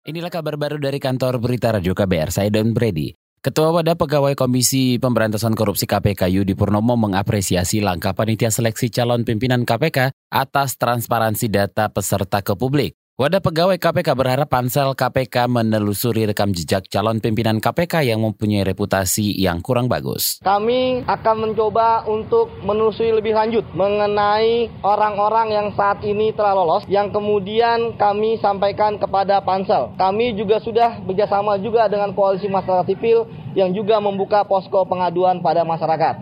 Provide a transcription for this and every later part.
Inilah kabar baru dari kantor berita Radio KBR, saya Don Brady. Ketua Wadah Pegawai Komisi Pemberantasan Korupsi KPK Yudi Purnomo mengapresiasi langkah panitia seleksi calon pimpinan KPK atas transparansi data peserta ke publik. Wadah pegawai KPK berharap pansel KPK menelusuri rekam jejak calon pimpinan KPK yang mempunyai reputasi yang kurang bagus. Kami akan mencoba untuk menelusuri lebih lanjut mengenai orang-orang yang saat ini telah lolos yang kemudian kami sampaikan kepada pansel. Kami juga sudah bekerjasama juga dengan koalisi masyarakat sipil yang juga membuka posko pengaduan pada masyarakat.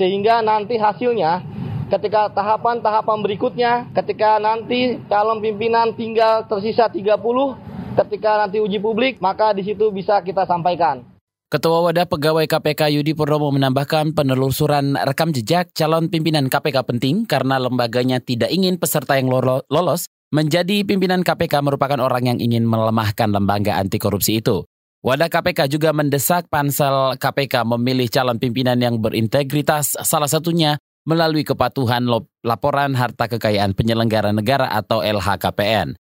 Sehingga nanti hasilnya ketika tahapan-tahapan berikutnya, ketika nanti calon pimpinan tinggal tersisa 30, ketika nanti uji publik, maka di situ bisa kita sampaikan. Ketua Wadah Pegawai KPK Yudi Purnomo menambahkan penelusuran rekam jejak calon pimpinan KPK penting karena lembaganya tidak ingin peserta yang lolos menjadi pimpinan KPK merupakan orang yang ingin melemahkan lembaga anti korupsi itu. Wadah KPK juga mendesak pansel KPK memilih calon pimpinan yang berintegritas, salah satunya melalui kepatuhan laporan harta kekayaan penyelenggara negara atau LHKPN.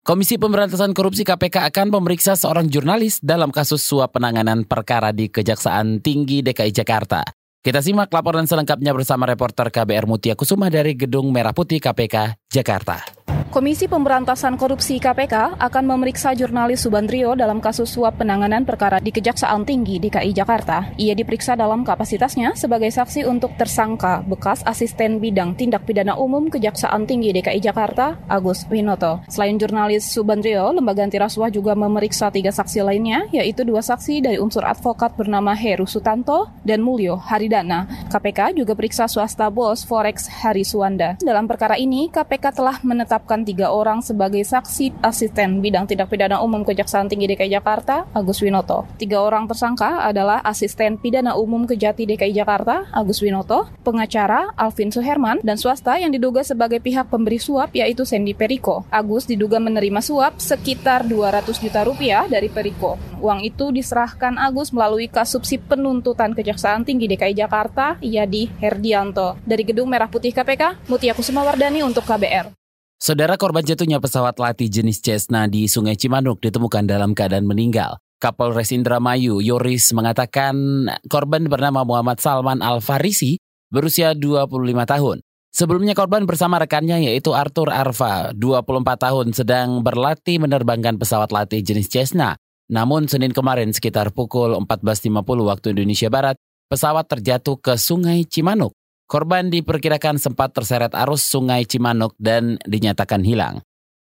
Komisi Pemberantasan Korupsi KPK akan memeriksa seorang jurnalis dalam kasus suap penanganan perkara di Kejaksaan Tinggi DKI Jakarta. Kita simak laporan selengkapnya bersama reporter KBR Mutia Kusuma dari Gedung Merah Putih KPK, Jakarta. Komisi Pemberantasan Korupsi KPK akan memeriksa jurnalis Subandrio dalam kasus suap penanganan perkara di Kejaksaan Tinggi DKI Jakarta. Ia diperiksa dalam kapasitasnya sebagai saksi untuk tersangka bekas asisten bidang tindak pidana umum Kejaksaan Tinggi DKI Jakarta, Agus Winoto. Selain jurnalis Subandrio, lembaga anti rasuah juga memeriksa tiga saksi lainnya, yaitu dua saksi dari unsur advokat bernama Heru Sutanto dan Mulyo Haridana. KPK juga periksa swasta bos Forex Hari Suwanda. Dalam perkara ini, KPK telah menetapkan menetapkan tiga orang sebagai saksi asisten bidang tindak pidana umum Kejaksaan Tinggi DKI Jakarta, Agus Winoto. Tiga orang tersangka adalah asisten pidana umum Kejati DKI Jakarta, Agus Winoto, pengacara Alvin Suherman, dan swasta yang diduga sebagai pihak pemberi suap yaitu Sandy Periko. Agus diduga menerima suap sekitar 200 juta rupiah dari Periko. Uang itu diserahkan Agus melalui kasupsi penuntutan Kejaksaan Tinggi DKI Jakarta, Yadi Herdianto. Dari Gedung Merah Putih KPK, Mutia Kusuma Wardani untuk KBR. Saudara korban jatuhnya pesawat latih jenis Cessna di Sungai Cimanuk ditemukan dalam keadaan meninggal. Kapolres Indramayu, Yoris, mengatakan korban bernama Muhammad Salman Al-Farisi berusia 25 tahun. Sebelumnya korban bersama rekannya yaitu Arthur Arfa, 24 tahun, sedang berlatih menerbangkan pesawat latih jenis Cessna. Namun Senin kemarin sekitar pukul 14.50 waktu Indonesia Barat, pesawat terjatuh ke Sungai Cimanuk. Korban diperkirakan sempat terseret arus sungai Cimanuk dan dinyatakan hilang.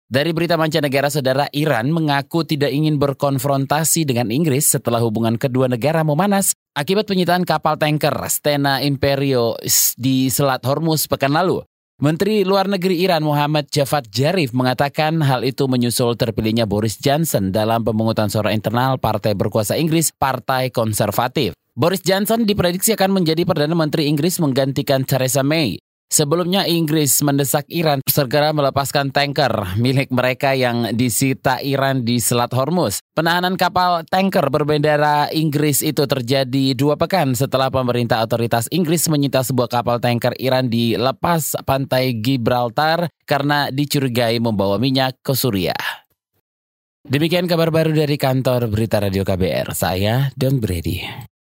Dari berita mancanegara, saudara Iran mengaku tidak ingin berkonfrontasi dengan Inggris setelah hubungan kedua negara memanas akibat penyitaan kapal tanker Stena Imperio di Selat Hormuz pekan lalu. Menteri Luar Negeri Iran Muhammad Javad Jarif mengatakan hal itu menyusul terpilihnya Boris Johnson dalam pemungutan suara internal partai berkuasa Inggris, Partai Konservatif. Boris Johnson diprediksi akan menjadi Perdana Menteri Inggris menggantikan Theresa May. Sebelumnya Inggris mendesak Iran segera melepaskan tanker milik mereka yang disita Iran di Selat Hormuz. Penahanan kapal tanker berbendera Inggris itu terjadi dua pekan setelah pemerintah otoritas Inggris menyita sebuah kapal tanker Iran di lepas pantai Gibraltar karena dicurigai membawa minyak ke Suriah. Demikian kabar baru dari kantor Berita Radio KBR. Saya Don Brady.